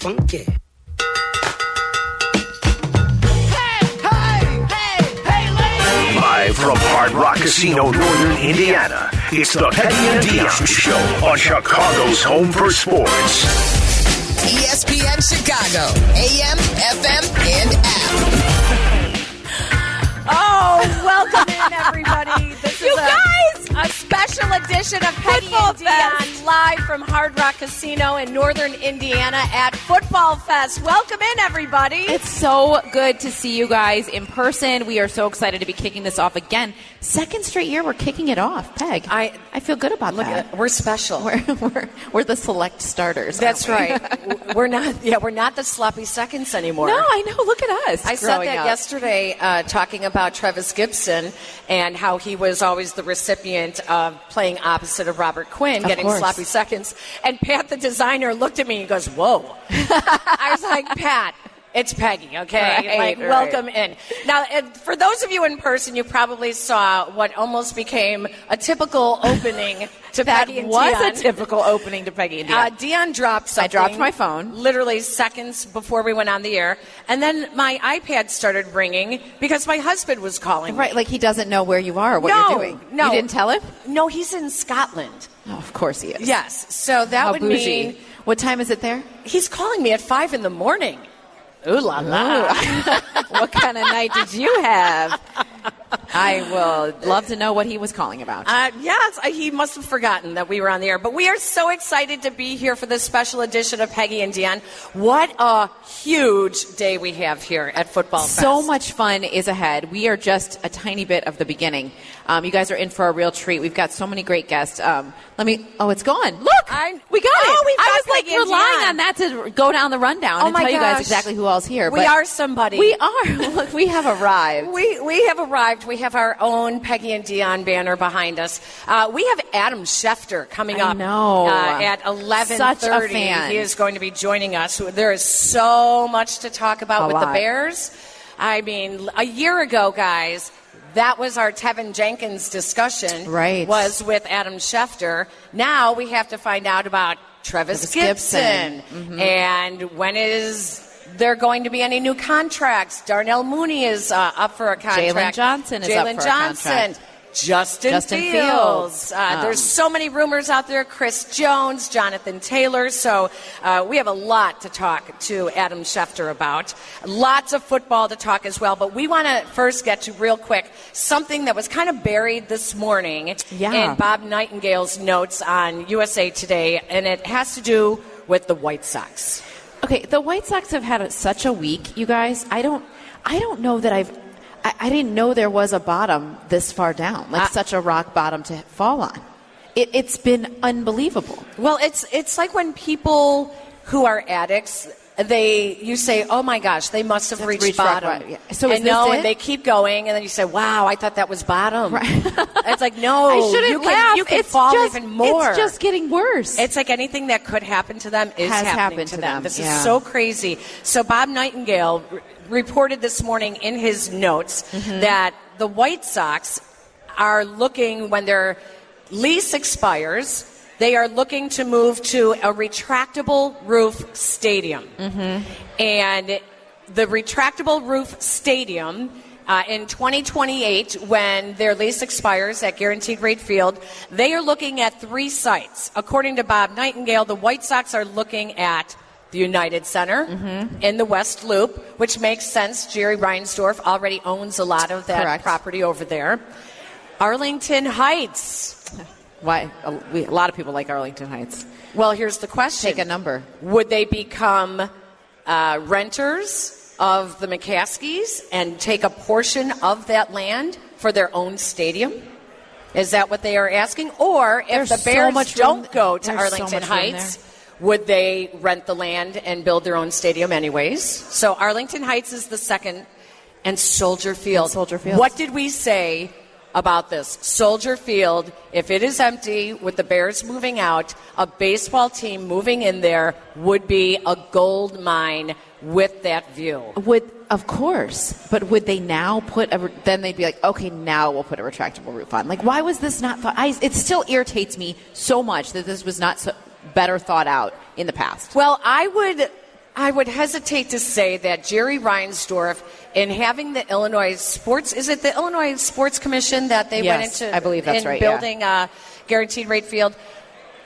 funky. Live from Hard Rock Casino, Northern Indiana, it's the Peggy and Dionne Show on Chicago's Home for Sports. ESPN Chicago, AM, FM, and app. Oh, welcome in, everybody. This You is a, guys! a special edition of Peggy Football and Dionne live from Hard Rock Casino in Northern Indiana at Football Fest. Welcome in, everybody. It's so good to see you guys in person. We are so excited to be kicking this off again. Second straight year, we're kicking it off. Peg, I- I feel good about Look that. at we're special. We're, we're, we're the select starters. That's we? right. We're not. Yeah, we're not the sloppy seconds anymore. No, I know. Look at us. I said that up. yesterday, uh, talking about Trevis Gipson and how he was always the recipient of playing opposite of Robert Quinn, Of getting course. sloppy seconds. And Pat, the designer, looked at me and goes, "Whoa!" I was like, "Pat." It's Peggy, okay? Right, like, right. welcome in. Now, for those of you in person, you probably saw what almost became a typical opening to That Peggy and was Dionne. a typical opening to Peggy and Dionne. Uh, Dionne dropped something. I dropped my phone. Literally seconds before we went on the air. And then my iPad started ringing because my husband was calling. me. right, like he doesn't know where you are or what no, you're doing. No. You didn't tell him? No, he's in Scotland. Oh, of course he is. Yes. So that How would bougie. mean What time is it there? he's calling me at 5 in the morning. Ooh la la. what kind of night did you have? I will love to know what he was calling about. Uh, yes, he must have forgotten that we were on the air. But we are so excited to be here for this special edition of Peggy and Dionne. What a huge day we have here at Football So much fun is ahead. We are just a tiny bit of the beginning. Um, you guys are in for a real treat. We've got so many great guests. Um, let me. Oh, it's gone. Look, I- we got Oh, it. I got was like relying on that to go down the rundown Oh and tell you guys exactly who all's here. We are somebody. We are. Look, we have arrived. We, we have arrived. We have our own Peggy and Dionne banner behind us. Uh, we have Adam Schefter coming I up. Uh, at eleven thirty. He is going to be joining us. There is so much to talk about A with the. Bears. I mean, a year ago, guys. That was our Teven Jenkins discussion. Right. Was with Adam Schefter. Now we have to find out about Trevis, Trevis Gipson. Gipson. Mm-hmm. And when is there going to be any new contracts? Darnell Mooney is uh, up for a contract. Jaylon Johnson is up Jaylon for a Johnson. contract. Justin, Justin Fields. Fields. Uh, Um, there's so many rumors out there. Chris Jones, Jonathan Taylor. So uh, we have a lot to talk to Adam Schefter about. Lots of football to talk as well. But we want to first get to real quick something that was kind of buried this morning Yeah. in Bob Nightingale's notes on USA Today, and it has to do with the White Sox. Okay, the White Sox have had such a week, you guys. I don't, I don't know that I've, I, I didn't know there was a bottom this far down, like I- such a rock bottom to fall on. It, it's been unbelievable. Well, it's it's like when people who are addicts, they you say, "Oh my gosh, they must have reached, reached bottom." Yeah. So and no, it? and they keep going, and then you say, "Wow, I thought that was bottom." Right. it's like no, I shouldn't you can laugh. you can it's fall just, even more. It's just getting worse. It's like anything that could happen to them is Has happening happened to them. them, This yeah. is so crazy. So Bob Nightingale reported this morning in his notes Mm-hmm. that the White Sox are looking when their lease expires. They are looking to move to a retractable roof stadium, Mm-hmm. and the retractable roof stadium uh, in 2028, when their lease expires at Guaranteed Rate Field, they are looking at three sites. According to Bob Nightingale, the White Sox are looking at the United Center Mm-hmm. in the West Loop, which makes sense. Jerry Reinsdorf already owns a lot of that Correct. property over there. Arlington Heights. Why? A, we, a lot of people like Arlington Heights. Well, here's the question. Take a number. Would they become uh, renters of the McCaskies and take a portion of that land for their own stadium? Is that what they are asking? Or if There's the so Bears much don't go to so Arlington much Heights, would they rent the land and build their own stadium anyways? So Arlington Heights is the second, and Soldier Field. And Soldier Field. What did we say about this? Soldier Field, if it is empty with the Bears moving out, a baseball team moving in there would be a gold mine with that view. Would of course, but would they now put a? Then they'd be like, okay, now we'll put a retractable roof on. Like, why was this not? I, it still irritates me so much that this was not so, better thought out in the past. Well, I would I would hesitate to say that Jerry Reinsdorf, in having the Illinois Sports, is it the Illinois Sports Commission that they went Yes, into? I believe that's in right, yeah. Building uh, guaranteed rate field.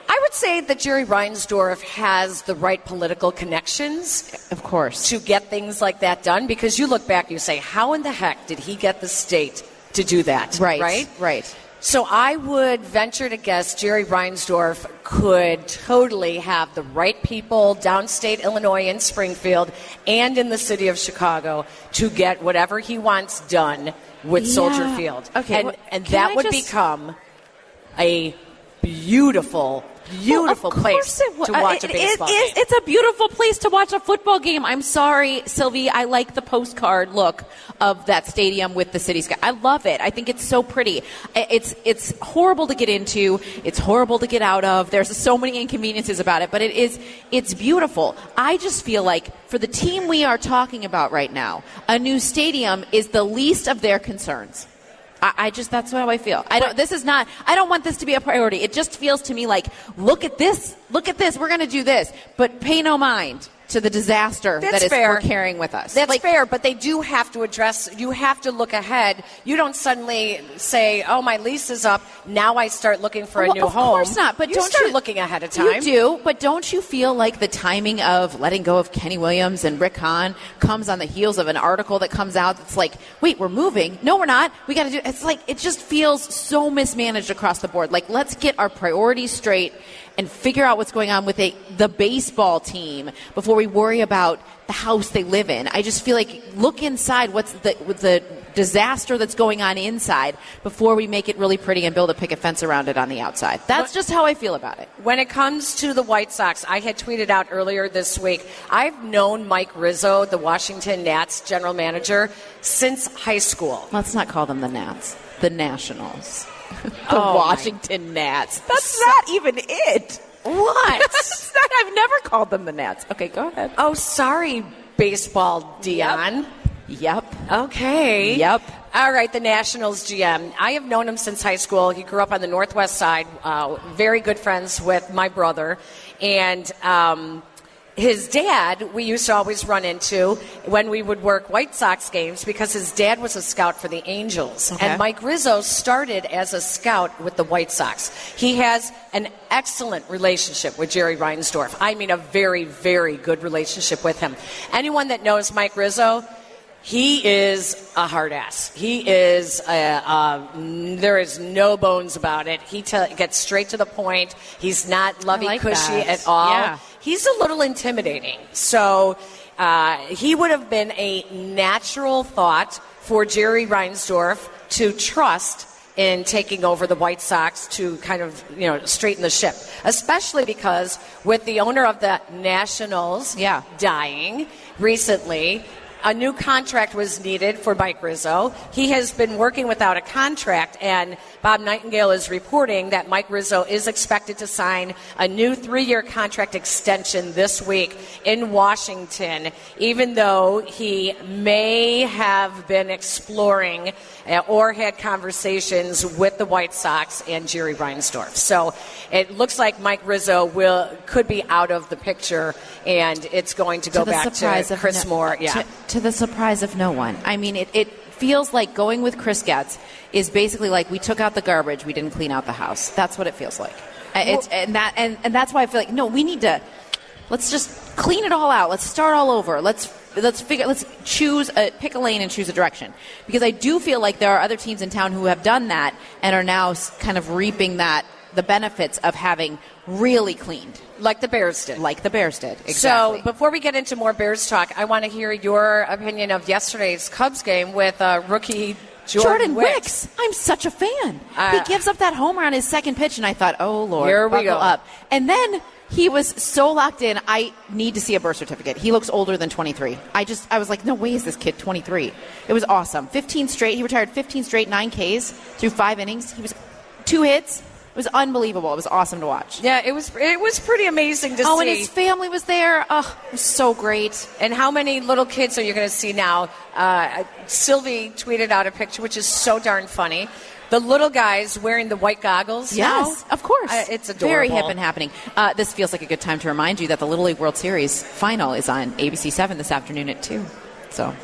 I would say that Jerry Reinsdorf has the right political connections Of course. to get things like that done because you look back, and you say, how in the heck did he get the state to do that? Right. Right. Right. So I would venture to guess Jerry Reinsdorf could totally have the right people downstate Illinois in Springfield and in the city of Chicago to get whatever he wants done with Soldier Field. Okay, And, well, and that would just- become a beautiful, beautiful Well, place it to watch Uh, a it- it- baseball it- game. It's a beautiful place to watch a football game. I'm sorry, Sylvie. I like the postcard look of that stadium with the city sky. I love it. I think it's so pretty. It's it's horrible to get into. It's horrible to get out of. There's so many inconveniences about it, but it is it's beautiful. I just feel like for the team we are talking about right now, a new stadium is the least of their concerns. I, I just that's how I feel. I don't. This is not. I don't want this to be a priority. It just feels to me like, look at this. Look at this. We're going to do this, but pay no mind to the disaster That's that is fair. we're carrying with us. That's Like, fair, but they do have to address. You have to look ahead. You don't suddenly say, "Oh, my lease is up. Now I start looking for a Well, new of home." Of course not. But you don't start you looking ahead of time. You do, but don't you feel like the timing of letting go of Kenny Williams and Rick Hahn comes on the heels of an article that comes out that's like, wait, we're moving. No, we're not. We got to do. It's like it just feels so mismanaged across the board. Like let's get our priorities straight and figure out what's going on with a, the baseball team before we worry about the house they live in. I just feel like look inside what's the the disaster that's going on inside before we make it really pretty and build a picket fence around it on the outside. That's just how I feel about it. When it comes to the White Sox, I had tweeted out earlier this week. I've known Mike Rizzo, the Washington Nats general manager, since high school. Let's not call them the Nats, the Nationals. the Oh, my- Washington Nats. That's not even it. What? Not- I've never called them the Nats. Okay, go ahead. oh, sorry, baseball, Dionne. Yep. Okay. Yep. All right, the Nationals GM. I have known him since high school. He grew up on the Northwest Side. Uh, very good friends with my brother. And um, his dad, we used to always run into when we would work White Sox games because his dad was a scout for the Angels. Okay. And Mike Rizzo started as a scout with the White Sox. He has an excellent relationship with Jerry Reinsdorf. I mean, a very, very good relationship with him. Anyone that knows Mike Rizzo, he is a hard ass. He is. A, mm, there is no bones about it. He te- gets straight to the point. He's not lovey like cushy that. at all. Yeah. He's a little intimidating. So uh, he would have been a natural thought for Jerry Reinsdorf to trust in taking over the White Sox to kind of you know straighten the ship, especially because with the owner of the Nationals Yeah. dying recently. A new contract was needed for Mike Rizzo. He has been working without a contract, and Bob Nightingale is reporting that Mike Rizzo is expected to sign a new three year contract extension this week in Washington, even though he may have been exploring uh, or had conversations with the White Sox and Jerry Reinsdorf. So it looks like Mike Rizzo will could be out of the picture, and it's going to go the back to Chris no- Moore. Yeah. To, to the surprise of no one. I mean, it, it feels like going with Chris Getz is basically like we took out the garbage, we didn't clean out the house. That's what it feels like. It's, and that and, and that's why I feel like no, we need to let's just clean it all out. Let's start all over. Let's let's figure let's choose a pick a lane and choose a direction because I do feel like there are other teams in town who have done that and are now kind of reaping that the benefits of having really cleaned like the Bears did. like the Bears did. Exactly. So before we get into more Bears talk, I want to hear your opinion of yesterday's Cubs game with uh, rookie Jordan, Jordan Wicks. I'm such a fan. Uh, he gives up that homer on his second pitch, and I thought, oh lord, Here we buckle go. up. And then he was so locked in. I need to see a birth certificate. He looks older than 23. I just, I was like, no way is this kid 23. It was awesome. 15 straight. He retired 15 straight, nine Ks through five innings. He was two hits. It was unbelievable. It was awesome to watch. Yeah, it was it was pretty amazing to Oh, see. Oh, and his family was there. Oh, it was so great. And how many little kids are you going to see now? Uh, Sylvie tweeted out a picture, which is so darn funny. the little guys wearing the white goggles. Yes, now. of course. Uh, it's adorable. Very hip and happening. Uh, this feels like a good time to remind you that the Little League World Series final is on ABC 7 this afternoon at 2. So,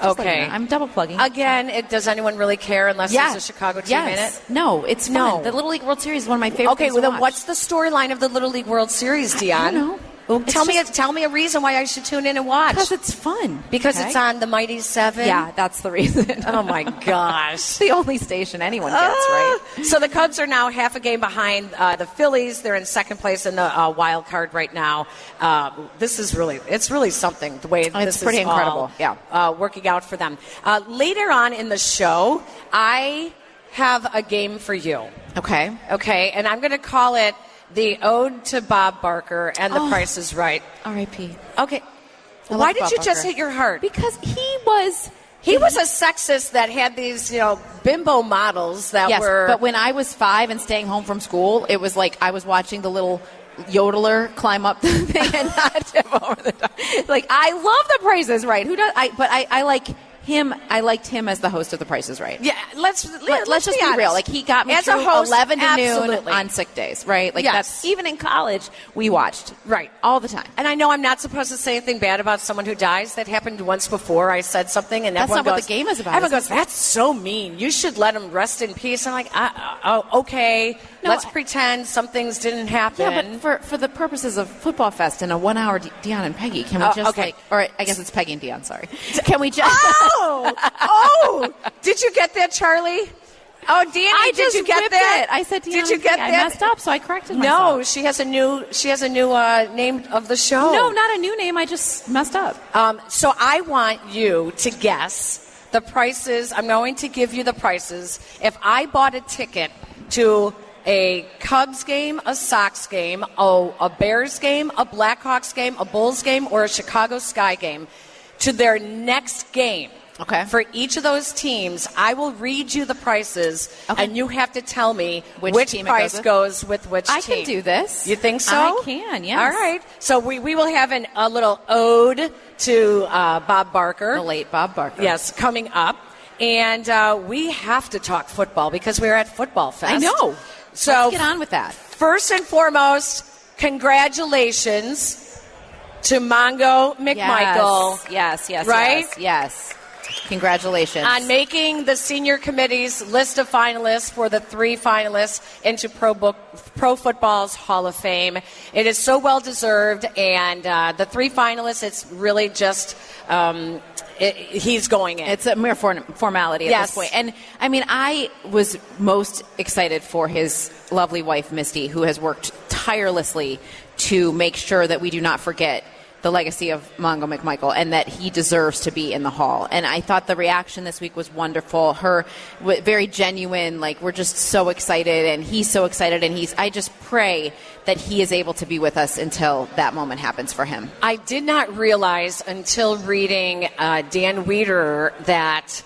just Okay. you know. I'm double plugging. Again, it, does anyone really care unless yes. there's a Chicago team in yes. it? No, it's fun. No. The Little League World Series is one of my favorite Okay, well then, watch. what's the storyline of the Little League World Series, Dionne? I don't know. Well, It's tell me, just- tell me a reason why I should tune in and watch. Because it's fun. Because okay? it's on the Mighty Seven. Yeah, that's the reason. Oh my gosh. the only station anyone gets, right? So the Cubs are now half a game behind uh, the Phillies. They're in second place in the uh, wild card right now. Uh, this is really, it's really something the way this is pretty all, incredible, yeah. uh, working out for them. Uh, later on in the show, I have a game for you. Okay. Okay, and I'm going to call it the Ode to Bob Barker and the Oh. Price is Right. R.I.P. Okay. I Why did Bob you just hit your heart? Because he was. He was a sexist that had these, you know, bimbo models that Yes, were. but when I was five and staying home from school, it was like I was watching the little yodeler climb up the thing and not tip over the top. Like I love the Prices Right. Who does? I but I, I like him. I liked him as the host of the Prices Right. yeah, let's Let, us just be, honest. real. Like he got me As a through host, eleven to noon on sick days, right? Like Yes. that's even in college we watched Right. all the time. And I know I'm not supposed to say anything bad about someone who dies. That happened once before. I said something, and That's not what the game is about, Everyone is goes, "That's so mean. You should let him rest in peace." I'm like, uh, uh, "Oh, okay. No, Let's I- pretend some things didn't happen." Yeah, but for, for the purposes of Football Fest and a one hour De- Dionne and Peggy, can we Oh, just okay. like, or I guess it's Peggy and Dionne, sorry. Can we just. oh, oh! Did you get that, Charlie? Oh, Danny, I did you get that? it. I said, Dionne "Did you get Peggy. that?" I messed up, so I corrected No, she has a new. She has a new uh, name of the show. No, not a new name. I just messed up. Um, so I want you to guess the prices. I'm going to give you the prices. If I bought a ticket to a Cubs game, a Sox game, a, a Bears game, a Blackhawks game, a Bulls game, or a Chicago Sky game, to their next game. Okay. For each of those teams, I will read you the prices, Okay. and you have to tell me Which which, team it price goes with? goes with which I team. can do this. You think so? I can, yes. All right. So we, we will have an, a little ode to uh, Bob Barker. The late Bob Barker. Yes, coming up. And uh, we have to talk football because we're at Football Fest. I know. So Let's get on with that. First and foremost, congratulations to Mongo McMichael Yes, yes, yes. Right? Yes. yes. Congratulations. on making the senior committee's list of finalists for the three finalists into Pro, Book, Pro Football's Hall of Fame. It is so well deserved, and uh, the three finalists, it's really just. Um, it, he's going in. It's a mere for- formality at Yes. this point. And I mean, I was most excited for his lovely wife, Misty, who has worked tirelessly to make sure that we do not forget the legacy of Mongo McMichael and that he deserves to be in the hall. And I thought the reaction this week was wonderful. Her w- very genuine, like we're just so excited and he's so excited and he's I just pray that he is able to be with us until that moment happens for him. I did not realize until reading uh, Dan Wiederer that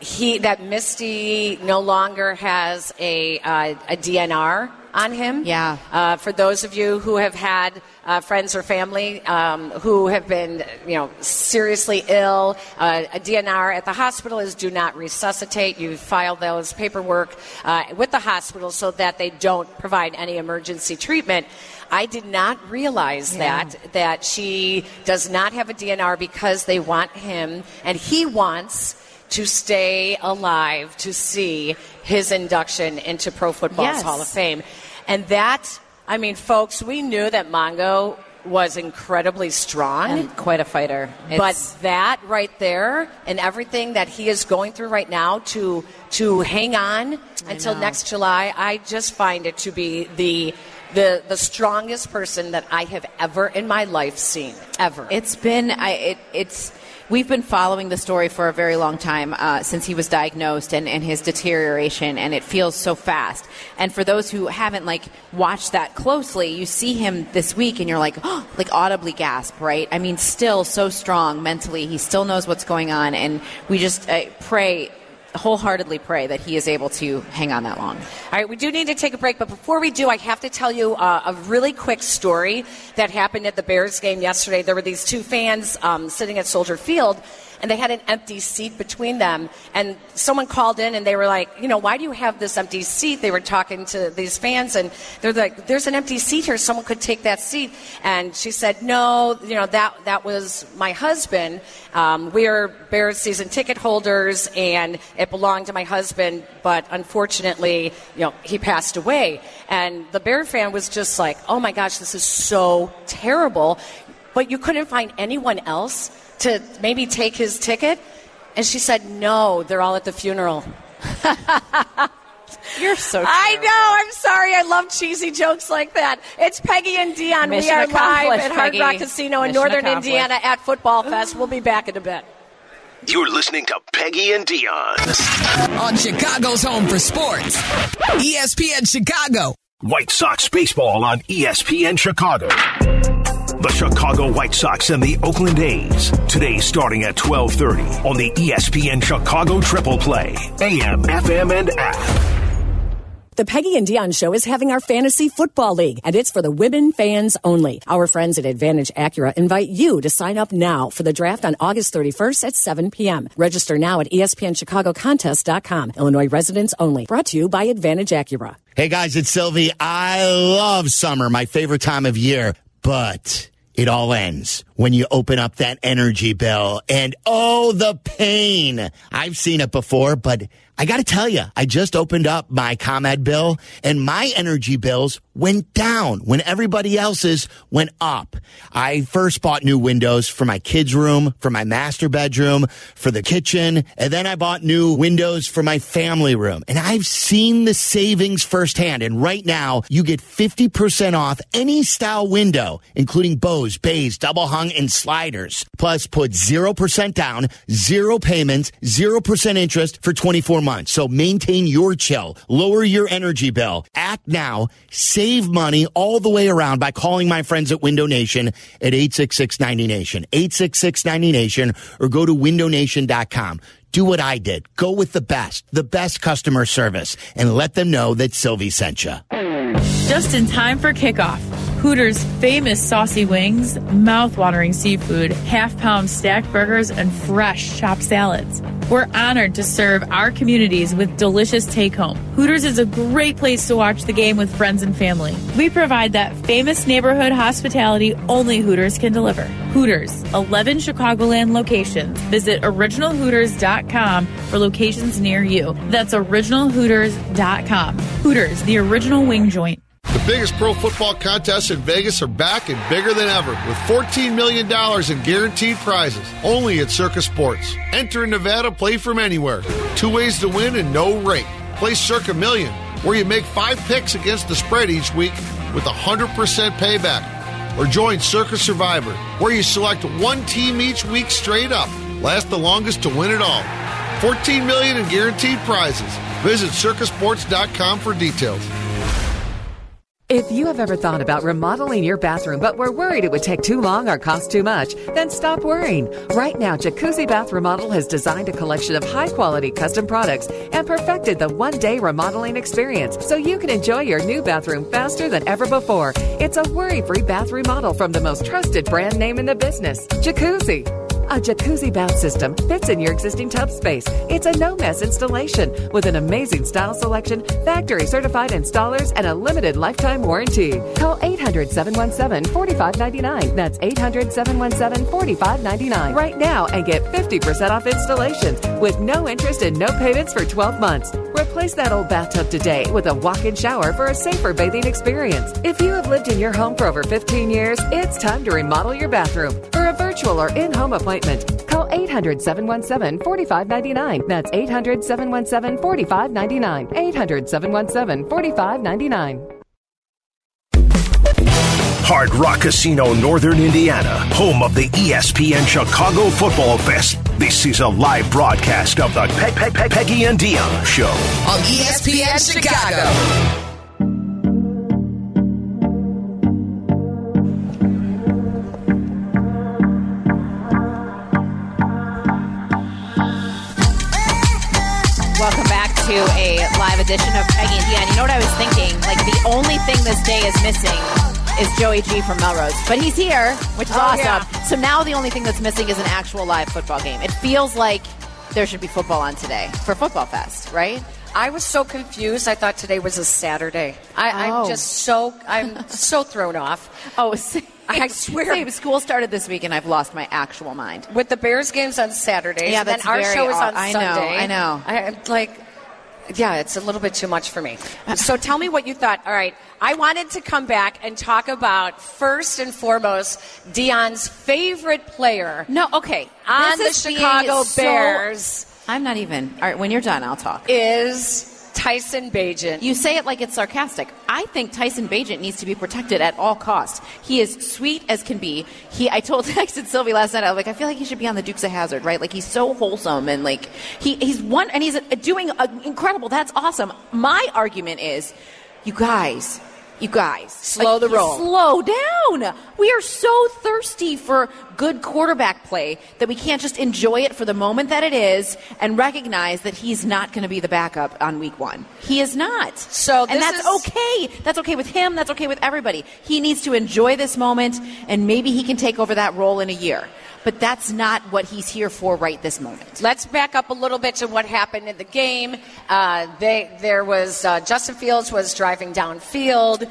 he that Misty no longer has a uh, a DNR on him. Yeah. Uh, for those of you who have had uh, friends or family um, who have been, you know, seriously ill, uh, a DNR at the hospital is do not resuscitate. You file those paperwork uh, with the hospital so that they don't provide any emergency treatment. I did not realize Yeah. that that she does not have a DNR because they want him and he wants to stay alive to see his induction into Pro Football's Yes. Hall of Fame. And that, I mean, folks, we knew that Mongo was incredibly strong. And quite a fighter. but that right there and everything that he is going through right now to to hang on until know. next July, I just find it to be the the the strongest person that I have ever in my life seen. Ever. It's been I it, it's we've been following the story for a very long time uh, since he was diagnosed and, and his deterioration and it feels so fast. And for those who haven't like watched that closely you see him this week and you're like oh, like audibly gasp right? I mean still so strong mentally. He still knows what's going on and we just uh, pray wholeheartedly pray that he is able to hang on that long All right, we do need to take a break, but before we do, I have to tell you uh, a really quick story that happened at the Bears game yesterday. There were these two fans um, sitting at Soldier Field, and they had an empty seat between them. And someone called in and they were like, you know, why do you have this empty seat? They were talking to these fans and they're like, there's an empty seat here. Someone could take that seat. And she said, no, you know, that, that was my husband. Um, we are Bears season ticket holders and it belonged to my husband, but unfortunately, you know, he passed away. And the Bear fan was just like, oh my gosh, this is so terrible. But you couldn't find anyone else to maybe take his ticket? And she said, no, they're all at the funeral. You're so. I know. I'm sorry. I love cheesy jokes like that. It's Peggy and Dionne. Mission we are live at Hard Peggy. Rock Casino in Mission Northern. Indiana at Football Fest. We'll be back in a bit. You're listening to Peggy and Dionne. On Chicago's home for sports. ESPN Chicago. White Sox baseball on ESPN Chicago. The Chicago White Sox and the Oakland A's. Today starting at 12:30 on the E ESPN Chicago Triple Play. AM, FM and app. The Peggy and Dionne Show is having our fantasy football league, and it's for the women fans only. Our friends at Advantage Acura invite you to sign up now for the draft on August 31st at 7 p.m. Register now at E ESPNChicagoContest.com. Illinois residents only. Brought to you by Advantage Acura. Hey guys, it's Sylvie. I love summer, my favorite time of year, but it all ends when you open up that energy bill and oh, the pain. I've seen it before, but I got to tell you, I just opened up my ComEd bill and my energy bills went down when everybody else's went up. I first bought new windows for my kids' room, for my master bedroom, for the kitchen, and then I bought new windows for my family room. And I've seen the savings firsthand. And right now, you get 50% off any style window, including bows, bays, double hung, and sliders. Plus, put 0% down, zero payments, 0% interest for 24 months. So maintain your chill, lower your energy bill. Act now, save money all the way around by calling my friends at Window Nation at 866-90Nation, 866-90Nation, or go to windownation.com. Do what I did. Go with the best, the best customer service, and let them know that Sylvie sent you. Just in time for kickoff. Hooters' famous saucy wings, mouth-watering seafood, half-pound stacked burgers, and fresh chopped salads. We're honored to serve our communities with delicious take-home. Hooters is a great place to watch the game with friends and family. We provide that famous neighborhood hospitality only Hooters can deliver. Hooters, 11 Chicagoland locations. Visit originalhooters.com for locations near you. That's originalhooters.com. Hooters, the original wing joint. The biggest pro football contests in Vegas are back and bigger than ever with $14 million in guaranteed prizes only at Circa Sports. Enter in Nevada, play from anywhere. Two ways to win and no rate. Play Circa Million, where you make five picks against the spread each week with 100% payback. Or join Circa Survivor, where you select one team each week straight up. Last the longest to win it all. 14 million in guaranteed prizes. Visit circasports.com for details. If you have ever thought about remodeling your bathroom but were worried it would take too long or cost too much, then stop worrying. Right now, Jacuzzi Bath Remodel has designed a collection of high quality custom products and perfected the one day remodeling experience so you can enjoy your new bathroom faster than ever before. It's a worry free bath remodel from the most trusted brand name in the business, Jacuzzi. A jacuzzi bath system fits in your existing tub space. It's a no mess installation with an amazing style selection, factory certified installers, and a limited lifetime warranty. Call 800 717 4599. That's 800 717 4599 right now and get 50% off installations with no interest and no payments for 12 months. Replace that old bathtub today with a walk in shower for a safer bathing experience. If you have lived in your home for over 15 years, it's time to remodel your bathroom. For a virtual or in home appointment, call 800 717 4599. That's 800 717 4599. 800 717 4599. Hard Rock Casino, Northern Indiana, home of the E ESPN Chicago Football Fest. This is a live broadcast of the Pe- Pe- Pe- Peggy and Dionne Show. On ESPN Chicago. To a live edition of Peggy and Dionne. You know what I was thinking? Like the only thing this day is missing is Joey G from Melrose. But he's here, which is Oh, awesome. yeah. So now the only thing that's missing is an actual live football game. It feels like there should be football on today for Football Fest, right? I was so confused. I thought today was a Saturday. I, Oh. I'm just so I'm so thrown off. Oh, same. I swear. Same. School started this week, and I've lost my actual mind. With the Bears games on Saturdays, Yeah, and then that's our very show is on I know, Sunday. I know. I I'm like, yeah, it's a little bit too much for me. So tell me what you thought. All right, I wanted to come back and talk about first and foremost Dionne's favorite player No, okay. on the This is being Chicago so- Bears I'm not even. All right, when you're done, I'll talk. is Tyson Bagent. You say it like it's sarcastic. I think Tyson Bagent needs to be protected at all costs. He is sweet as can be. He, I told texted Sylvie last night. I was like, I feel like he should be on the Dukes of Hazard, right? Like he's so wholesome and like he, he's one and he's doing incredible. That's awesome. My argument is, you guys. You guys, Slow the roll. Slow down. We are so thirsty for good quarterback play that we can't just enjoy it for the moment that it is and recognize that he's not going to be the backup on week one. He is not. So and that's is- okay. That's okay with him. That's okay with everybody. He needs to enjoy this moment, and maybe he can take over that role in a year. But that's not what he's here for right this moment. Let's back up a little bit to what happened in the game. Uh, they, there was uh, Justin Fields was driving downfield,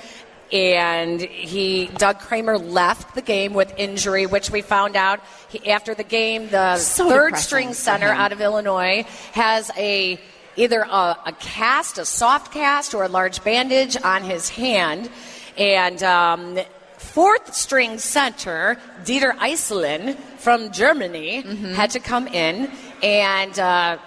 and he Doug Kramer left the game with injury, which we found out he, after the game. The So third-string center out of Illinois has a either a, a cast, a soft cast, or a large bandage on his hand, and. Um, Fourth string center, Dieter Eiselen from Germany, Mm-hmm. had to come in, and uh,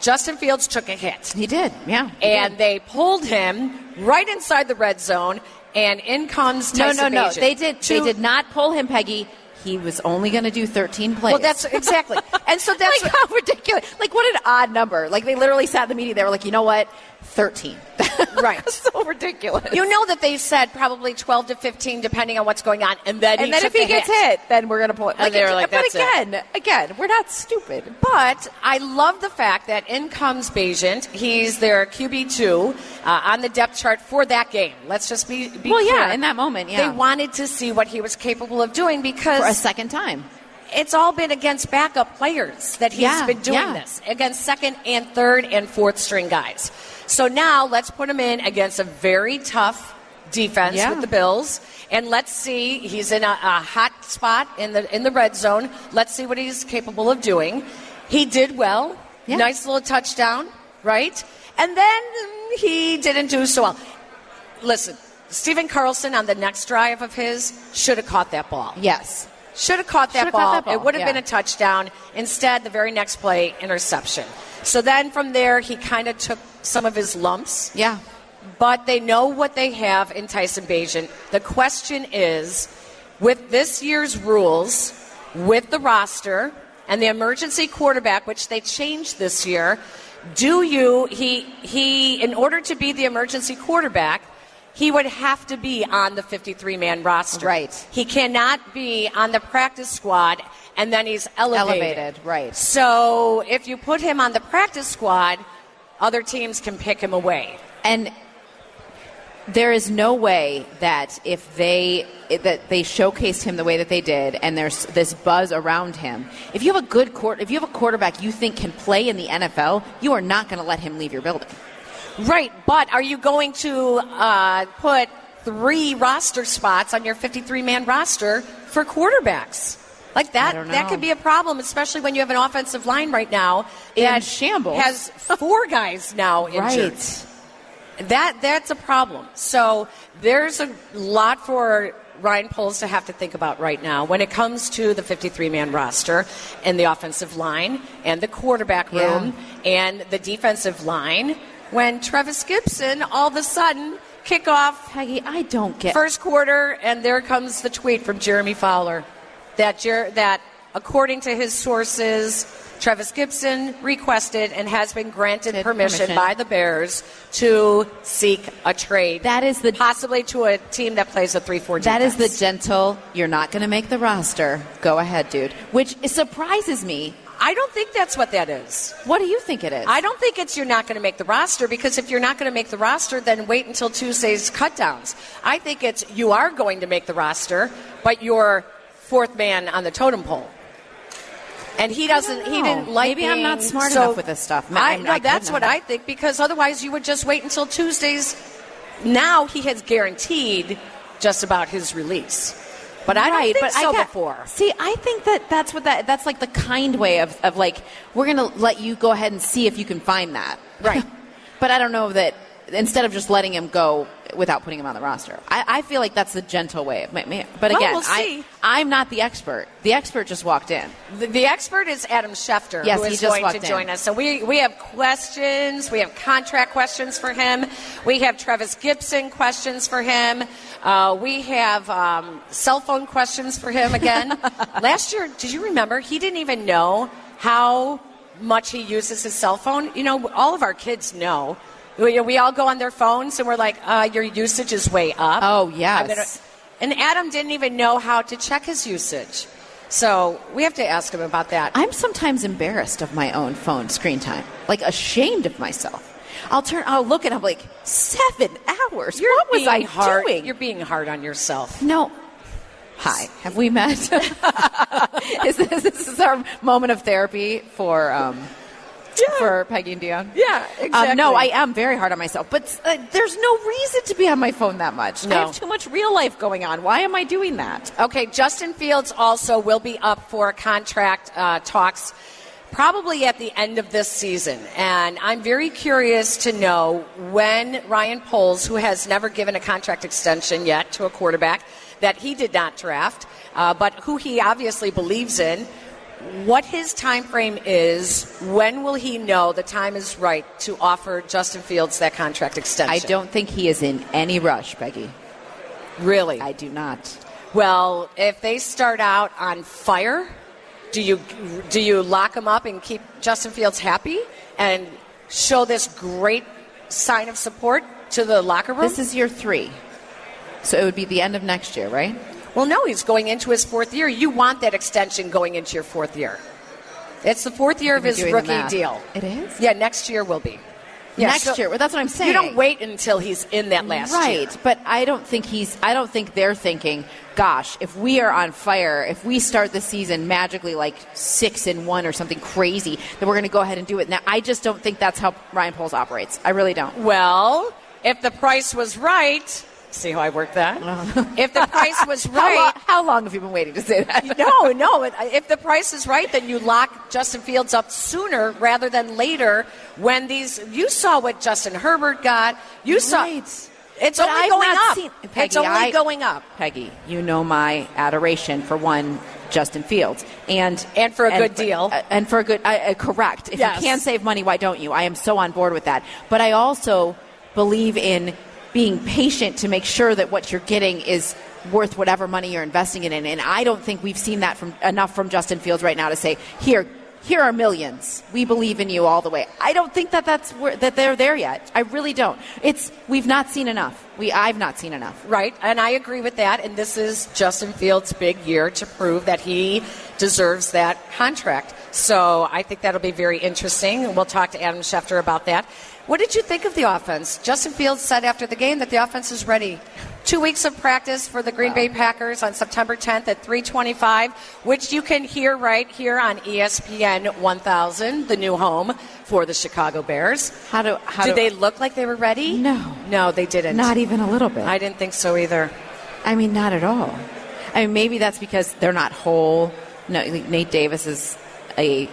Justin Fields took a hit. He did, yeah. he And did. they pulled him right inside the red zone, and in comes no, Tyson no, no. Bagent. They did. They did not pull him, Peggy. He was only going to do 13 plays. Well, that's exactly. And so that's like how ridiculous. Like what an odd number. Like they literally sat in the meeting. They were like, you know what, 13. Right. so ridiculous. you know that they said probably 12 to 15, depending on what's going on, and then and then if he the gets hit. hit, then we're gonna pull it. And they were like, but "That's it." again, again, we're not stupid. But I love the fact that in comes Bagent. He's their QB two uh, on the depth chart for that game. Let's just be, be Well, clear. yeah, in that moment, yeah. They wanted to see what he was capable of doing because For a second time. it's all been against backup players that he's Yeah, been doing yeah. this against second and third and fourth string guys. So now let's put him in against a very tough defense Yeah. with the Bills, and let's see. He's in a, a hot spot in the in the red zone. Let's see what he's capable of doing. He did well. Yeah. Nice little touchdown, right? And then he didn't do so well. Listen, Stephen Carlson on the next drive of his should have caught that ball. Yes. Should have caught that ball. caught that ball, It would have yeah. been a touchdown. Instead, the very next play, interception. So then from there, he kind of took some of his lumps. Yeah. But they know what they have in Tyson Bagent. The question is, with this year's rules, with the roster and the emergency quarterback, which they changed this year, do you he he in order to be the emergency quarterback, he would have to be on the 53 man roster. Right. He cannot be on the practice squad and then he's elevated. Elevated, right. So if you put him on the practice squad, other teams can pick him away. And there is no way that if they that they showcased him the way that they did, and there's this buzz around him. If you have a good court, if you have a quarterback you think can play in the NFL, you are not going to let him leave your building. Right, but are you going to uh, put three roster spots on your 53 man roster for quarterbacks? Like that, that could be a problem, especially when you have an offensive line right now In that shambles. has four guys now injured. Right. That that's a problem. So there's a lot for Ryan Poles to have to think about right now when it comes to the 53 man roster and the offensive line and the quarterback Yeah. room and the defensive line. When Trevis Gipson all of a sudden kick off Peggy, I don't get. first quarter, and there comes the tweet from Jeremy Fowler that Jer- that according to his sources, Trevis Gipson requested and has been granted permission, permission. by the Bears to seek a trade. That is the- possibly to a team that plays a three-four. That is the gentle. You're not going to make the roster. Go ahead, dude. Which surprises me. I don't think that's what that is. What do you think it is? I don't think it's you're not going to make the roster because if you're not going to make the roster, then wait until Tuesday's cutdowns. I think it's you are going to make the roster, but you're fourth man on the totem pole. And he doesn't. He didn't like. Maybe I'm not smart so- enough with this stuff. I, I'm- no, I that's what. I think because otherwise you would just wait until Tuesday's. Now he has guaranteed just about his release, but I don't right, think but so I got- before. See, I think that that's what that that's like the kind way of, of like we're going to let you go ahead and see if you can find that. Right. but I don't know that instead of just letting him go without putting him on the roster. I, I feel like that's the gentle way of But Well, again, we'll. I, I'm not the expert. The expert just walked in. The, the expert is Adam Schefter, Yes, who he just going to in. join us. So we, we have questions. We have contract questions for him. We have Trevis Gipson questions for him. Uh, we have um, cell phone questions for him again. Last year, did you remember? He didn't even know how much he uses his cell phone. You know, all of our kids know. We, we all go on their phones and we're like, uh, your usage is way up. Oh, yes. and Adam didn't even know how to check his usage. So we have to ask him about that. I'm sometimes embarrassed of my own phone screen time, like ashamed of myself. I'll turn, I'll look and I'm like, seven hours. You're what was I hard. doing? You're being hard on yourself. No. Hi, have we met? is this, this is our moment of therapy for um, for Peggy and Dionne? Yeah, exactly. Um, no, I am very hard on myself, but uh, there's no reason to be on my phone that much. No. I have too much real life going on. Why am I doing that? Okay, Justin Fields also will be up for contract uh, talks probably at the end of this season. And I'm very curious to know when Ryan Poles, who has never given a contract extension yet to a quarterback that he did not draft, uh, but who he obviously believes in, what his time frame is, when will he know the time is right to offer Justin Fields that contract extension? I don't think he is in any rush, Peggy. really. I do not. Well, if they start out on fire, do you do you lock them up and keep Justin Fields happy and show this great sign of support to the locker room? This is year three, so it would be the end of next year, right? Well, no, he's going into his fourth year. You want that extension going into your fourth year. It's the fourth year of his rookie deal. It is? Yeah, next year will be. Yeah, next so year. Well, that's what I'm saying. You don't wait until he's in that last right, year. but I don't think he's. I don't think they're thinking, "Gosh, if we are on fire, if we start the season magically like six and one or something crazy, then we're going to go ahead and do it." Now, I just don't think that's how Ryan Poles operates. I really don't. Well, if the price was right, see how I worked that? if the price was How, lo- right, how long have you been waiting to say that? no, no. If the price is right, then you lock Justin Fields up sooner rather than later. When these, you saw what Justin Herbert got. You saw. Right. It's But only I've going up. seen- it's Peggy, only I- going up. Peggy, you know my adoration for one Justin Fields and And for a good deal. uh, and for a good uh, uh, correct. If Yes. you can save money, why don't you? I am so on board with that. But I also believe in being patient to make sure that what you're getting is worth whatever money you're investing in, and I don't think we've seen that from enough from Justin Fields right now to say here. Here are millions. We believe in you all the way. I don't think that that's where, that they're there yet. I really don't. It's we've not seen enough. We I've not seen enough. Right, and I agree with that. And this is Justin Fields' big year to prove that he deserves that contract. So I think that'll be very interesting. We'll talk to Adam Schefter about that. What did you think of the offense? Justin Fields said after the game that the offense is ready. Two weeks of practice for the Green Bay Packers on September 10th at 325, which you can hear right here on ESPN 1000, the new home for the Chicago Bears. How do how Did do, they look like they were ready? No. No, they didn't. Not even a little bit. I didn't think so either. I mean, not at all. I mean, maybe that's because they're not whole. No, Nate Davis is a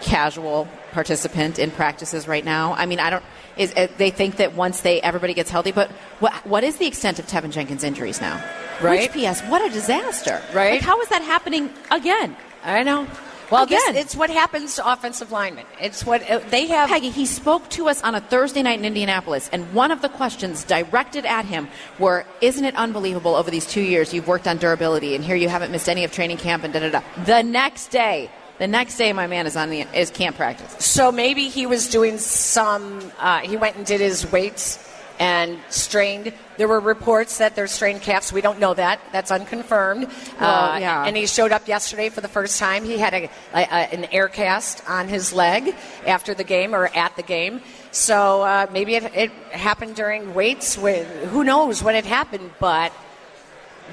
casual participant in practices right now. I mean, I don't. Is uh, they think that once they everybody gets healthy, but what what is the extent of Teven Jenkins' injuries now? Right. Which PS? What a disaster! Right. Like, how is that happening again? I know. Well, this, Again. it's what happens to offensive linemen. It's what uh, they have. Peggy, he spoke to us on a Thursday night in Indianapolis, and one of the questions directed at him were, "Isn't it unbelievable over these two years you've worked on durability, and here you haven't missed any of training camp and da da da." The next day, the next day, my man is on the is camp practice. So maybe he was doing some. Uh, he went and did his weights and strained. There were reports that they're strained calves. We don't know that. That's unconfirmed. Well, yeah. And he showed up yesterday for the first time. He had a, a, a, an air cast on his leg after the game or at the game. So uh, maybe it, it happened during weights. When, who knows when it happened? But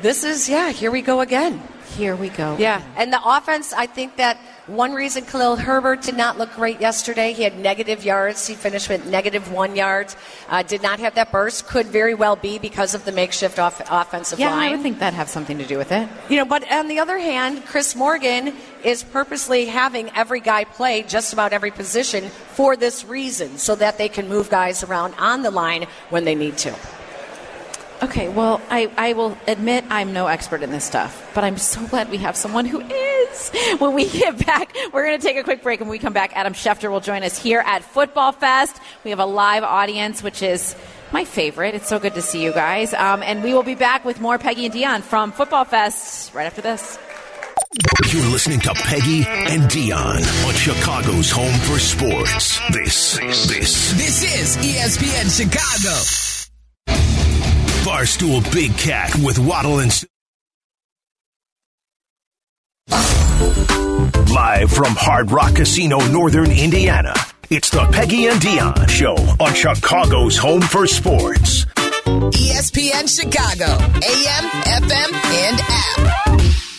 this is, yeah, here we go again. Here we go. Yeah, and the offense, I think that one reason Khalil Herbert did not look great yesterday, he had negative yards. He finished with negative one yards. Uh, did not have that burst. Could very well be because of the makeshift off- offensive Yeah, line. I would think that'd have something to do with it. You know, but on the other hand, Chris Morgan is purposely having every guy play just about every position for this reason, so that they can move guys around on the line when they need to. Okay, well, I, I will admit I'm no expert in this stuff, but I'm so glad we have someone who is. When we get back, we're going to take a quick break. and When we come back, Adam Schefter will join us here at Football Fest. We have a live audience, which is my favorite. It's so good to see you guys. Um, and we will be back with more Peggy and Dionne from Football Fest right after this. You're listening to Peggy and Dionne on Chicago's home for sports. This, this, This is ESPN Chicago. Barstool Big Cat with Waddle and. S- Live from Hard Rock Casino, Northern Indiana. It's the Peggy and Dionne Show on Chicago's home for sports. ESPN Chicago. AM, FM, and app.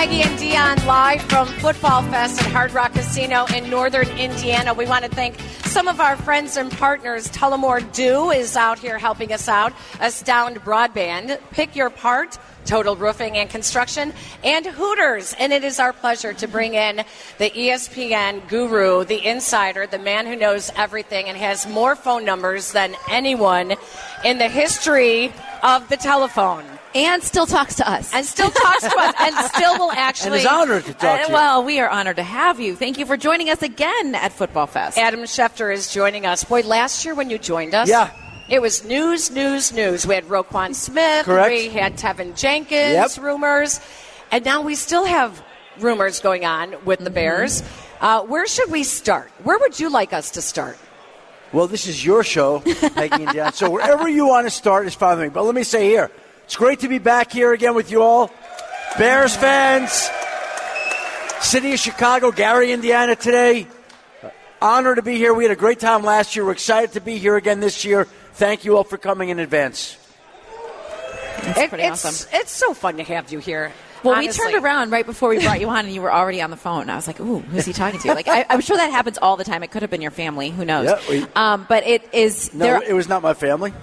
Peggy and Dionne live from Football Fest at Hard Rock Casino in Northern Indiana. We want to thank some of our friends and partners. Tullamore Dew is out here helping us out. Astound Broadband, Pick Your Part. Total Roofing and Construction, and Hooters. And it is our pleasure to bring in the ESPN guru, the insider, the man who knows everything and has more phone numbers than anyone in the history of the telephone And still talks to us. and still talks to us and still will actually. And is honored to talk Uh, to you. well, we are honored to have you. Thank you for joining us again at Football Fest. Adam Schefter is joining us. Boy, last year when you joined us, Yeah. it was news, news, news. We had Roquan Smith, Correct. we had Teven Jenkins Yep. rumors, and now we still have rumors going on with Mm-hmm. the Bears. Uh, where should we start? Where would you like us to start? Well, this is your show, Peggy and Dionne. So wherever you want to start is fine with me. But let me say here, it's great to be back here again with you all. Bears fans, City of Chicago, Gary, Indiana today. Honor to be here. We had a great time last year. We're excited to be here again this year. Thank you all for coming in advance. That's pretty it's, awesome. It's so fun to have you here. Well, honestly. we turned around right before we brought you on, and you were already on the phone. I was like, "Ooh, who's he talking to?" Like, I, I'm sure that happens all the time. It could have been your family. Who knows? Yeah, we- um, but it is. No, there, it was not my family.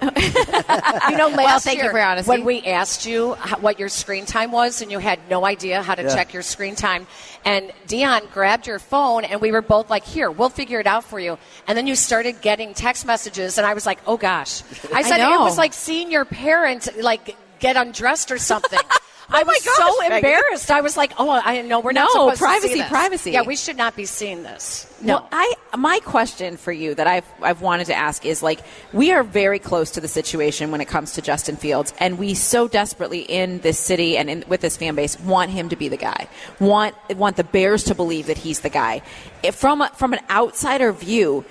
You know, last Well, thank you year, for honesty. when we asked you what your screen time was, and you had no idea how to Yeah. check your screen time, and Dionne grabbed your phone, and we were both like, "Here, we'll figure it out for you." And then you started getting text messages, and I was like, "Oh gosh!" I said it was like seeing your parent like get undressed or something. I Oh was gosh, so Megan. embarrassed. I was like, "Oh, I know we're not No, supposed to privacy, see this. privacy. Yeah, we should not be seeing this. No, Well, I my question for you that I've I've wanted to ask is like we are very close to the situation when it comes to Justin Fields, and we so desperately in this city and in, with this fan base want him to be the guy. Want want the Bears to believe that he's the guy. If from a, from an outsider view.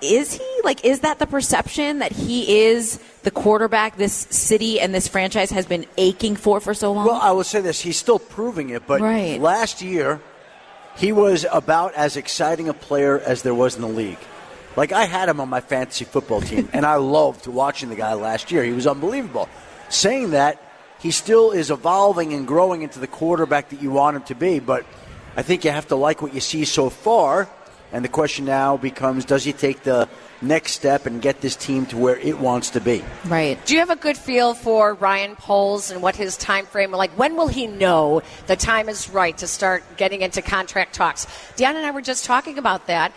Is he like? Is that the perception that he is the quarterback this city and this franchise has been aching for for so long? Well, I will say this: he's still proving it. But Right. last year, he was about as exciting a player as there was in the league. Like I had him on my fantasy football team, and I loved watching the guy last year. He was unbelievable. Saying that, he still is evolving and growing into the quarterback that you want him to be. But I think you have to like what you see so far. And the question now becomes: Does he take the next step and get this team to where it wants to be? right. Do you have a good feel for Ryan Poles and what his time frame? Like, when will he know the time is right to start getting into contract talks? Deanna and I were just talking about that.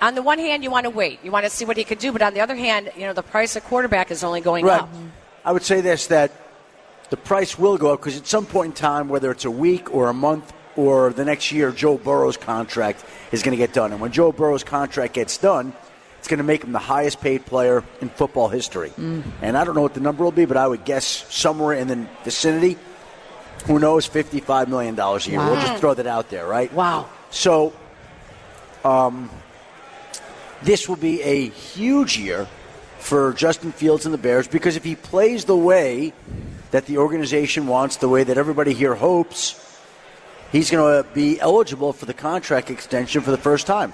On the one hand, you want to wait, you want to see what he could do, but on the other hand, you know the price of quarterback is only going Right. up. I would say this that the price will go up because at some point in time, whether it's a week or a month or the next year, Joe Burrow's contract is going to get done. And when Joe Burrow's contract gets done, it's going to make him the highest paid player in football history. And I don't know what the number will be, but I would guess somewhere in the vicinity. Who knows? $55 million a year. We'll just throw that out there, right? Wow. So, um, this will be a huge year for Justin Fields and the Bears because if he plays the way that the organization wants, the way that everybody here hopes, he's going to uh, be eligible for the contract extension for the first time.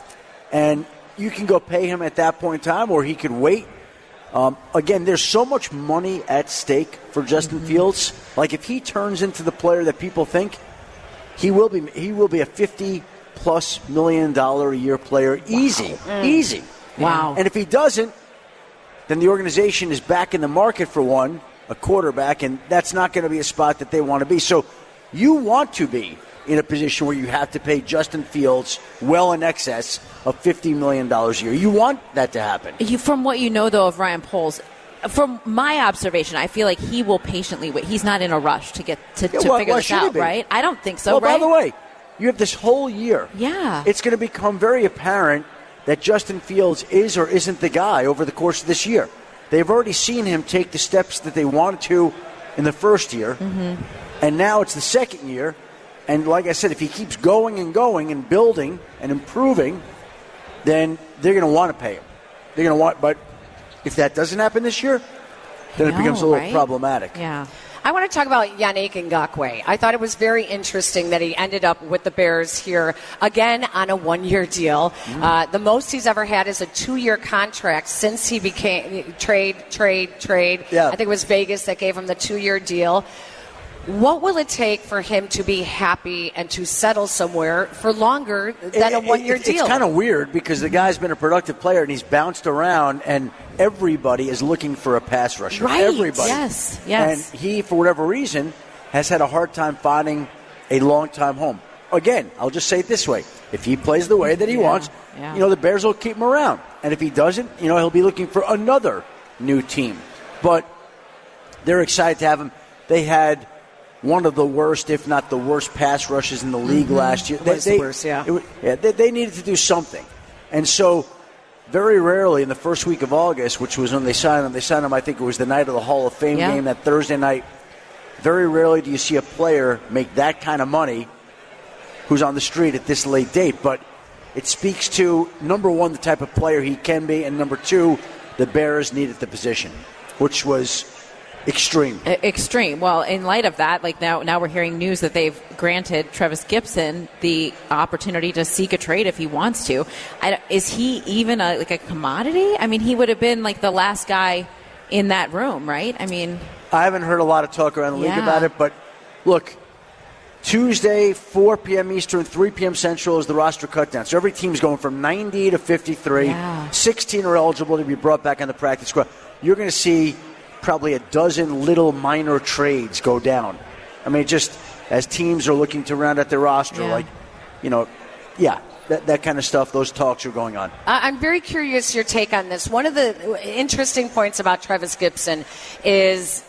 And you can go pay him at that point in time, or he could wait. Um, again, there's so much money at stake for Justin mm-hmm. Fields. Like if he turns into the player that people think, he will be. He will be a 50 plus million dollar a year player, easy, mm. easy. Wow. And if he doesn't, then the organization is back in the market for one, a quarterback, and that's not going to be a spot that they want to be. So you want to be in a position where you have to pay Justin Fields well in excess of $50 million a year. You want that to happen. You, from what you know, though, of Ryan Poles, from my observation, I feel like he will patiently wait. He's not in a rush to get to, Yeah, to why- figure this out, right? I don't think so, well, right? by the way, you have this whole year. Yeah. It's going to become very apparent that Justin Fields is or isn't the guy over the course of this year. They've already seen him take the steps that they wanted to in the first year, Mm-hmm. and now it's the second year. And like I said, if he keeps going and going and building and improving, then they're going to want to pay him. They're going to want, but if that doesn't happen this year, then it becomes a little right? problematic. yeah. I want to talk about Yannick Ngakoue. I thought it was very interesting that he ended up with the Bears here again on a one-year deal. Mm. Uh, the most he's ever had is a two-year contract since he became trade, trade, trade. Yeah. I think it was Vegas that gave him the two-year deal. What will it take for him to be happy and to settle somewhere for longer than a It- it- one-year it's, deal? It's kind of weird because the guy's been a productive player and he's bounced around, and everybody is looking for a pass rusher. Right. Everybody. Yes, yes. And he, for whatever reason, has had a hard time finding a long-time home. Again, I'll just say it this way: if he plays the way that he Yeah, wants, yeah. you know the Bears will keep him around, and if he doesn't, you know he'll be looking for another new team. But they're excited to have him. They had one of the worst, if not the worst, pass rushes in the league mm-hmm. last year. Was the worst, yeah. it yeah, they, they needed to do something, and so very rarely in the first week of August, which was when they signed him, they signed him. I think it was the night of the Hall of Fame Yeah. game, that Thursday night. Very rarely do you see a player make that kind of money who's on the street at this late date, but it speaks to number one the type of player he can be, and number two the Bears needed the position, which was extreme. Extreme. Well, in light of that, like now, now we're hearing news that they've granted Trevis Gipson the opportunity to seek a trade if he wants to. I is he even a, like a commodity? I mean, he would have been like the last guy in that room, right? I mean, I haven't heard a lot of talk around the league Yeah. about it, but look, Tuesday, 4 p.m. Eastern, 3 p.m. Central is the roster cutdown. So every team's going from 90 to 53. Yeah. 16 are eligible to be brought back on the practice squad. You're going to see probably a dozen little minor trades go down. I mean, just as teams are looking to round out their roster, Yeah. like, you know, yeah, that, that kind of stuff, those talks are going on. I- I'm very curious your take on this. One of the interesting points about Trevis Gipson is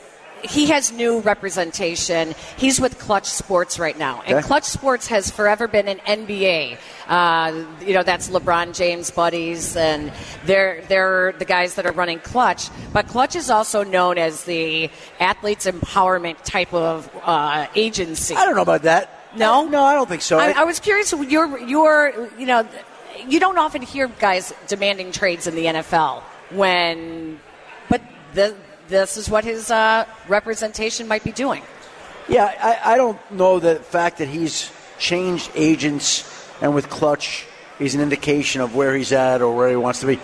he has new representation. He's with Clutch Sports right now, and Okay. Clutch Sports has forever been an NBA. Uh, you know, that's LeBron James buddies, and they're they're the guys that are running Clutch. But Clutch is also known as the athletes empowerment type of uh, agency. I don't know about that. No? No, I don't think so. I, I- I was curious. Your, your, you know, you don't often hear guys demanding trades in the NFL when, but the, this is what his uh, representation might be doing. Yeah, I, I don't know the fact that he's changed agents and with Clutch is an indication of where he's at or where he wants to be.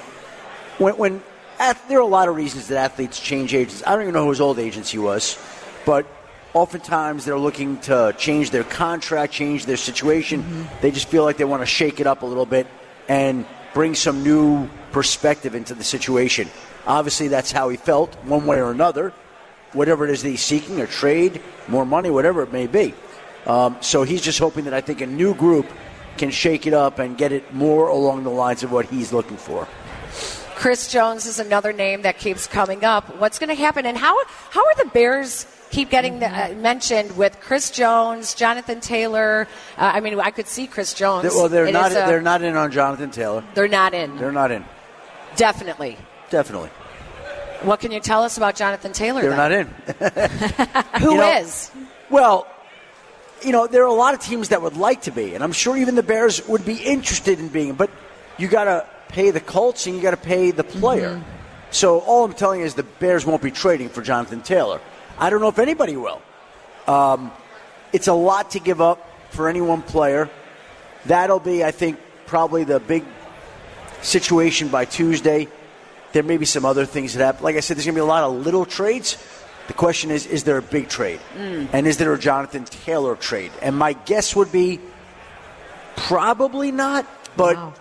When, when ath- there are a lot of reasons that athletes change agents. I don't even know who his old agency was, but oftentimes they're looking to change their contract, change their situation. They just feel like they want to shake it up a little bit and bring some new perspective into the situation. Obviously, that's how he felt, one way or another. Whatever it is that he's seeking, a trade, more money, whatever it may be. Um, so he's just hoping that I think a new group can shake it up and get it more along the lines of what he's looking for. Chris Jones is another name that keeps coming up. What's going to happen, and how how are the Bears keep getting the, uh, mentioned with Chris Jones, Jonathan Taylor? Uh, I mean, I could see Chris Jones. They- well, they're in not. his, uh, they're not in on Jonathan Taylor. They're not in. They're not in. Definitely. Definitely. What can you tell us about Jonathan Taylor? They're then? not in. Who You know- is? Well, you know, there are a lot of teams that would like to be, and I'm sure even the Bears would be interested in being, but you got to pay the Colts and you got to pay the player. Mm-hmm. So all I'm telling you is the Bears won't be trading for Jonathan Taylor. I don't know if anybody will. Um, it's a lot to give up for any one player. That'll be, I think, probably the big situation by Tuesday. There may be some other things that happen. Like I said, there's going to be a lot of little trades. The question is, is there a big trade? Mm. And is there a Jonathan Taylor trade? And my guess would be probably not, but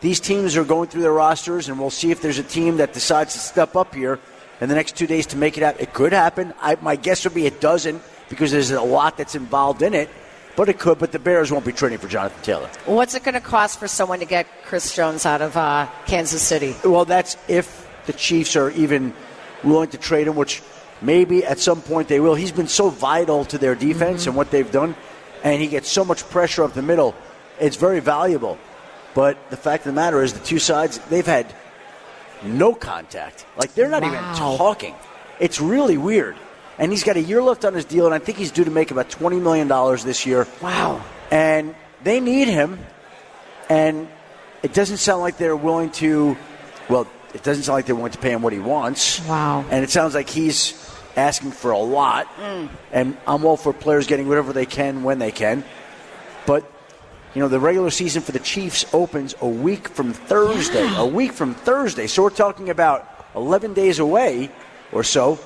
these teams are going through their rosters, and we'll see if there's a team that decides to step up here in the next two days to make it happen. It could happen. I, my guess would be it doesn't because there's a lot that's involved in it, but it could. But the Bears won't be trading for Jonathan Taylor. What's it going to cost for someone to get Chris Jones out of uh, Kansas City? Well, that's if the Chiefs are even willing to trade him, which maybe at some point they will. He's been so vital to their defense and what they've done, and he gets so much pressure up the middle. It's very valuable. But the fact of the matter is, the two sides, they've had no contact. Like, they're not even talking. It's really weird. And he's got a year left on his deal, and I think he's due to make about $20 million this year. Wow. And they need him, and it doesn't sound like they're willing to, well, it doesn't sound like they're willing to pay him what he wants. Wow. And it sounds like he's asking for a lot. Mm. And I'm all for players getting whatever they can when they can. But, you know, the regular season for the Chiefs opens a week from Thursday. A week from Thursday. So we're talking about 11 days away or so.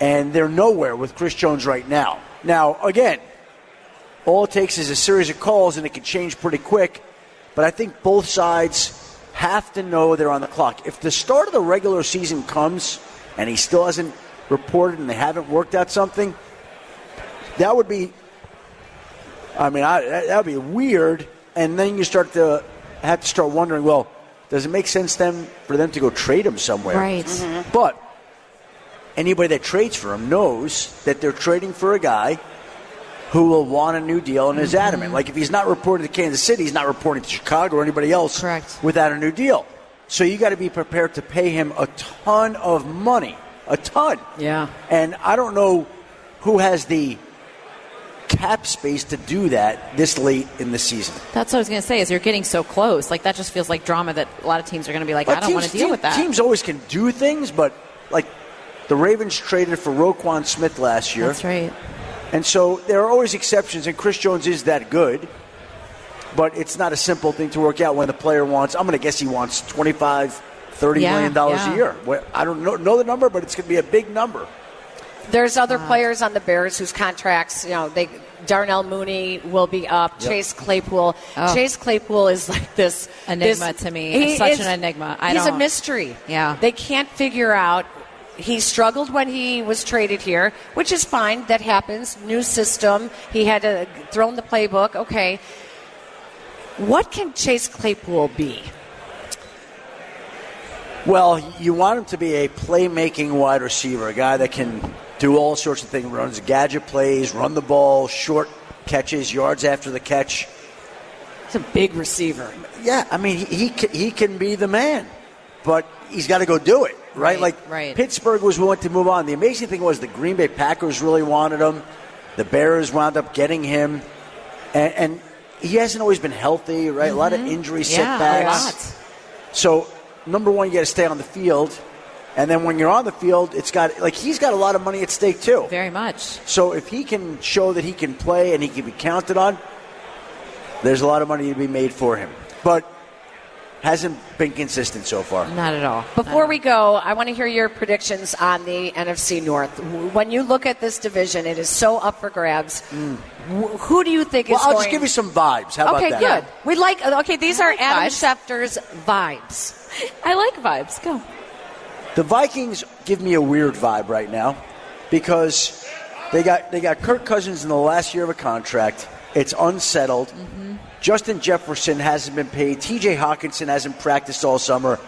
And they're nowhere with Chris Jones right now. Now, again, all it takes is a series of calls and it can change pretty quick. But I think both sides have to know they're on the clock. If the start of the regular season comes and he still hasn't reported and they haven't worked out something, that would be, I mean, I, that would be weird. And then you start to have to start wondering, well, does it make sense then for them to go trade him somewhere? Right. Mm-hmm. But anybody that trades for him knows that they're trading for a guy who will want a new deal and is Mm-hmm. adamant. Like if he's not reporting to Kansas City, he's not reporting to Chicago or anybody else Correct. without a new deal. So you got to be prepared to pay him a ton of money, a ton. Yeah. And I don't know who has the cap space to do that this late in the season. That's what I was going to say. Is you're getting so close, like that just feels like drama that a lot of teams are going to be like, But I don't want to deal team- with that. Teams always can do things, but like the Ravens traded for Roquan Smith last year. That's right. And so there are always exceptions, and Chris Jones is that good. But it's not a simple thing to work out when the player wants, I'm going to guess he wants 25, 30 Yeah, million dollars yeah. a year. I don't know, know the number, but it's going to be a big number. There's other uh-huh. players on the Bears whose contracts, you know, they Darnell Mooney will be up. Chase Claypool. Oh. Chase Claypool is like this Enigma this- to me. he Such an enigma. I he's a don't- mystery. Yeah. they can't figure out. He struggled when he was traded here, which is fine. That happens. New system. He had to throw in the playbook. Okay. What can Chase Claypool be? Well, you want him to be a playmaking wide receiver, a guy that can do all sorts of things, runs gadget plays, run the ball, short catches, yards after the catch. He's a big receiver. Yeah, I mean, he, he, he can be the man, but he's got to go do it, right? Right, like, right. Pittsburgh was willing to move on. The amazing thing was the Green Bay Packers really wanted him. The Bears wound up getting him, and, and he hasn't always been healthy, right? A lot of injury Mm-hmm. Yeah, a setbacks. lot. So, number one, you got to stay on the field, and then when you're on the field, it's got like he's got a lot of money at stake too. Very much. So if he can show that he can play and he can be counted on, there's a lot of money to be made for him. But hasn't been consistent so far. Not at all. Before we go, I want to hear your predictions on the NFC North. When you look at this division, it is so up for grabs. Hmm. Wh- Who do you think Well, is I'll going? just give you some vibes. How okay, about that? good. We like. Okay, these are like Adam vibes. Schefter's vibes. I like vibes. Go. The Vikings give me a weird vibe right now because they got they got Kirk Cousins in the last year of a contract. It's unsettled. Mm-hmm. Justin Jefferson hasn't been paid. T.J. Hockenson hasn't practiced all summer.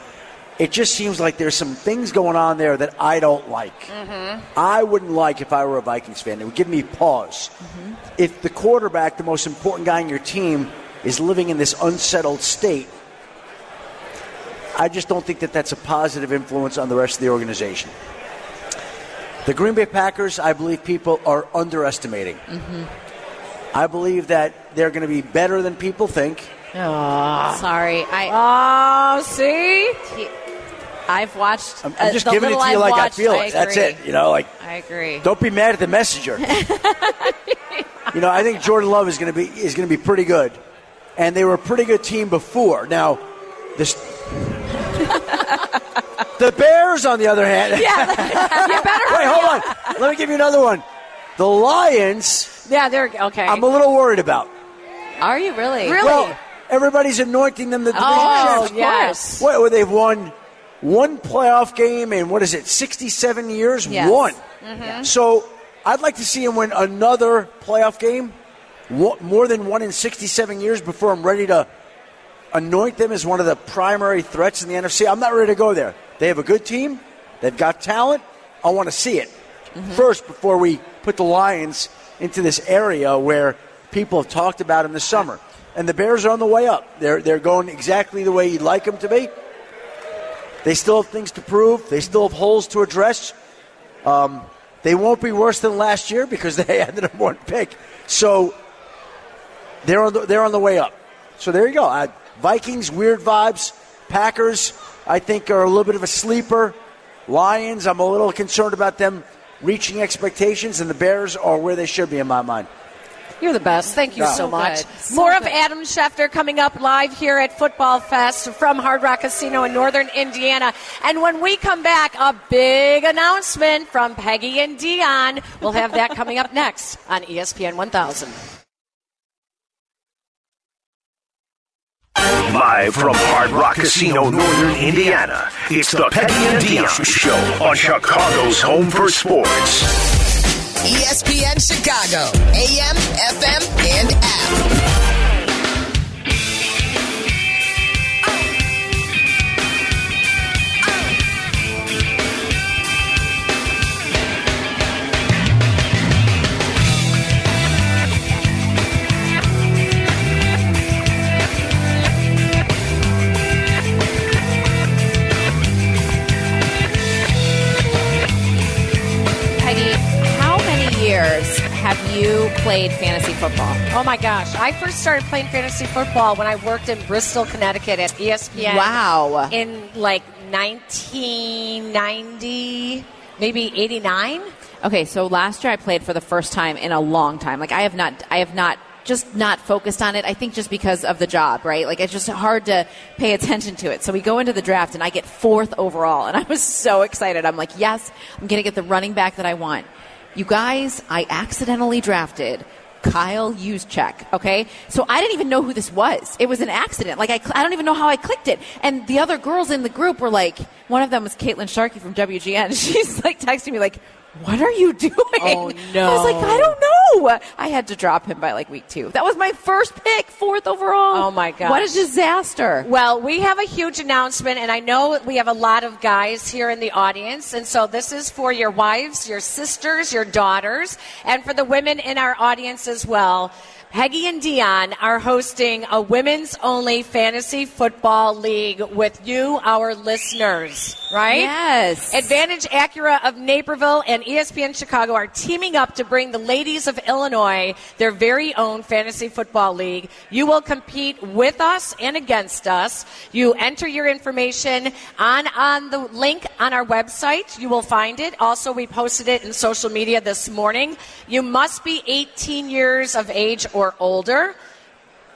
It just seems like there's some things going on there that I don't like. Mm-hmm. I wouldn't like if I were a Vikings fan. It would give me pause. Mm-hmm. If the quarterback, the most important guy in your team, is living in this unsettled state, I just don't think that that's a positive influence on the rest of the organization. The Green Bay Packers, I believe people are underestimating. Mm-hmm. I believe that they're going to be better than people think. Sorry, I Oh, see? I've watched. I'm, I'm uh, just the giving it to you I've like watched, I feel I it. That's it. You know, like I agree. don't be mad at the messenger. you know, I think Jordan Love is going to be is going to be pretty good, and they were a pretty good team before. Now, this. the Bears, on the other hand, Yeah, you better. Wait, hold on. Let me give you another one. The Lions, Yeah, they're okay. I'm a little worried about. Are you really? Really? Well, everybody's anointing them the division Oh, champs. yes. What, well, they've won one playoff game in, what is it, 67 years? Yes. One. Mm-hmm. So I'd like to see them win another playoff game, more than one in 67 years, before I'm ready to anoint them as one of the primary threats in the NFC. I'm not ready to go there. They have a good team, they've got talent. I want to see it Mm-hmm. first before we put the Lions into this area where people have talked about in the summer. And the Bears are on the way up. They're, they're going exactly the way you'd like them to be. They still have things to prove. They still have holes to address. Um, they won't be worse than last year because they had the number one pick. So they're on the, they're on the way up. So there you go. Uh, Vikings, weird vibes. Packers, I think, are a little bit of a sleeper. Lions, I'm a little concerned about them reaching expectations, and the Bears are where they should be in my mind. You're the best. Thank you No. so So much. So More of. Adam Schefter coming up live here at Football Fest from Hard Rock Casino in Northern Indiana. And when we come back, a big announcement from Peggy and Dionne. We'll have that coming up next on ESPN 1000. Live from Hard Rock Casino, Northern Indiana, it's the Peggy and Dionne Show on Chicago's Home for Sports. ESPN Chicago, AM, FM, and app. Played fantasy football? Oh my gosh. I first started playing fantasy football when I worked in Bristol, Connecticut at ESPN. Wow. In like 1990, maybe 89. Okay, so last year I played for the first time in a long time. Like I have not, I have not just not focused on it. I think just because of the job, right? Like it's just hard to pay attention to it. So we go into the draft and I get fourth overall, and I was so excited. I'm like, yes, I'm gonna get the running back that I want. You guys, I accidentally drafted. Kyle Juszczyk, okay? So I didn't even know who this was. It was an accident. Like, I, I don't even know how I clicked it. And the other girls in the group were like, one of them was Caitlin Sharkey from WGN. She's like texting me like, what are you doing? Oh, I was like, I don't know. I had to drop him by like week two. That was my first pick, fourth overall. Oh, my God. What a disaster. Well, we have a huge announcement, and I know we have a lot of guys here in the audience. And so this is for your wives, your sisters, your daughters, and for the women in our audience as well. Peggy and Dionne are hosting a women's only fantasy football league with you, our listeners, right? Yes. Advantage Acura of Naperville and ESPN Chicago are teaming up to bring the ladies of Illinois their very own fantasy football league. You will compete with us and against us. You enter your information on on the link on our website. You will find it. Also, we posted it in social media this morning. You must be 18 years of age or older.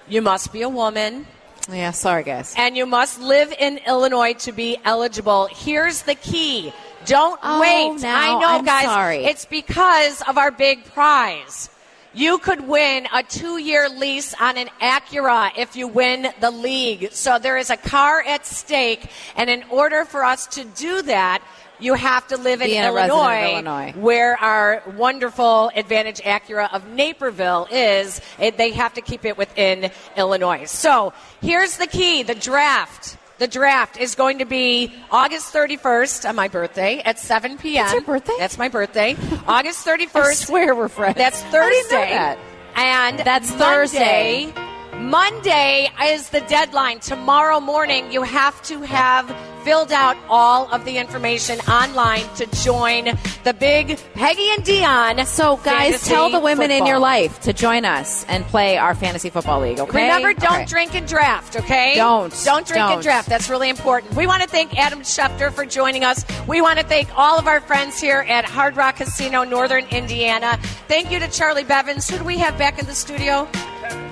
You must be a woman. Yeah, sorry, guys. And you must live in Illinois to be eligible. Here's the key. Don't Oh, wait. now I know, I'm guys. sorry. It's because of our big prize. You could win a two year lease on an Acura if you win the league. So there is a car at stake. And in order for us to do that, you have to live in Be a resident of Illinois, Illinois. where our wonderful Advantage Acura of Naperville is. They have to keep it within Illinois. So here's the key the draft. The draft is going to be August 31st on uh, my birthday at 7 p.m. That's your birthday? That's my birthday. August 31st. I swear we're friends. That's Thursday. that. And That's Monday, Thursday. Monday is the deadline. Tomorrow morning, you have to have filled out all of the information online to join the big Peggy and Dionne. So, guys, tell the women in your life to join us and play our fantasy football league. Okay. Remember, don't Okay. drink and draft, okay? Don't. Don't drink Don't. and draft. That's really important. We want to thank Adam Schefter for joining us. We want to thank all of our friends here at Hard Rock Casino, Northern Indiana. Thank you to Charlie Bevins. Who do we have back in the studio?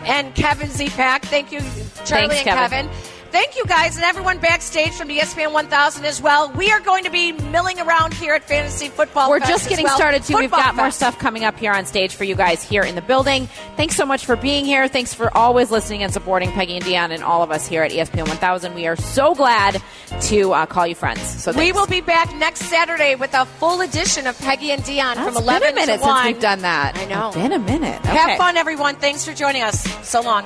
And Kevin Zepak. Thank you, Charlie Thanks, and Kevin. Kevin. Thank you guys and everyone backstage from the ESPN 1000 as well. We are going to be milling around here at Fantasy Football. We're Fest just getting well. started too. We've Football got more stuff coming up here on stage for you guys here in the building. Thanks so much for being here. Thanks for always listening and supporting Peggy and Dionne and all of us here at ESPN 1000. We are so glad to uh, call you friends. So We will be back next Saturday with a full edition of Peggy and Dionne It's from been 11 a minute to 1. since we've done that. I know. It's been a minute. Have fun, everyone. Thanks for joining us. So long.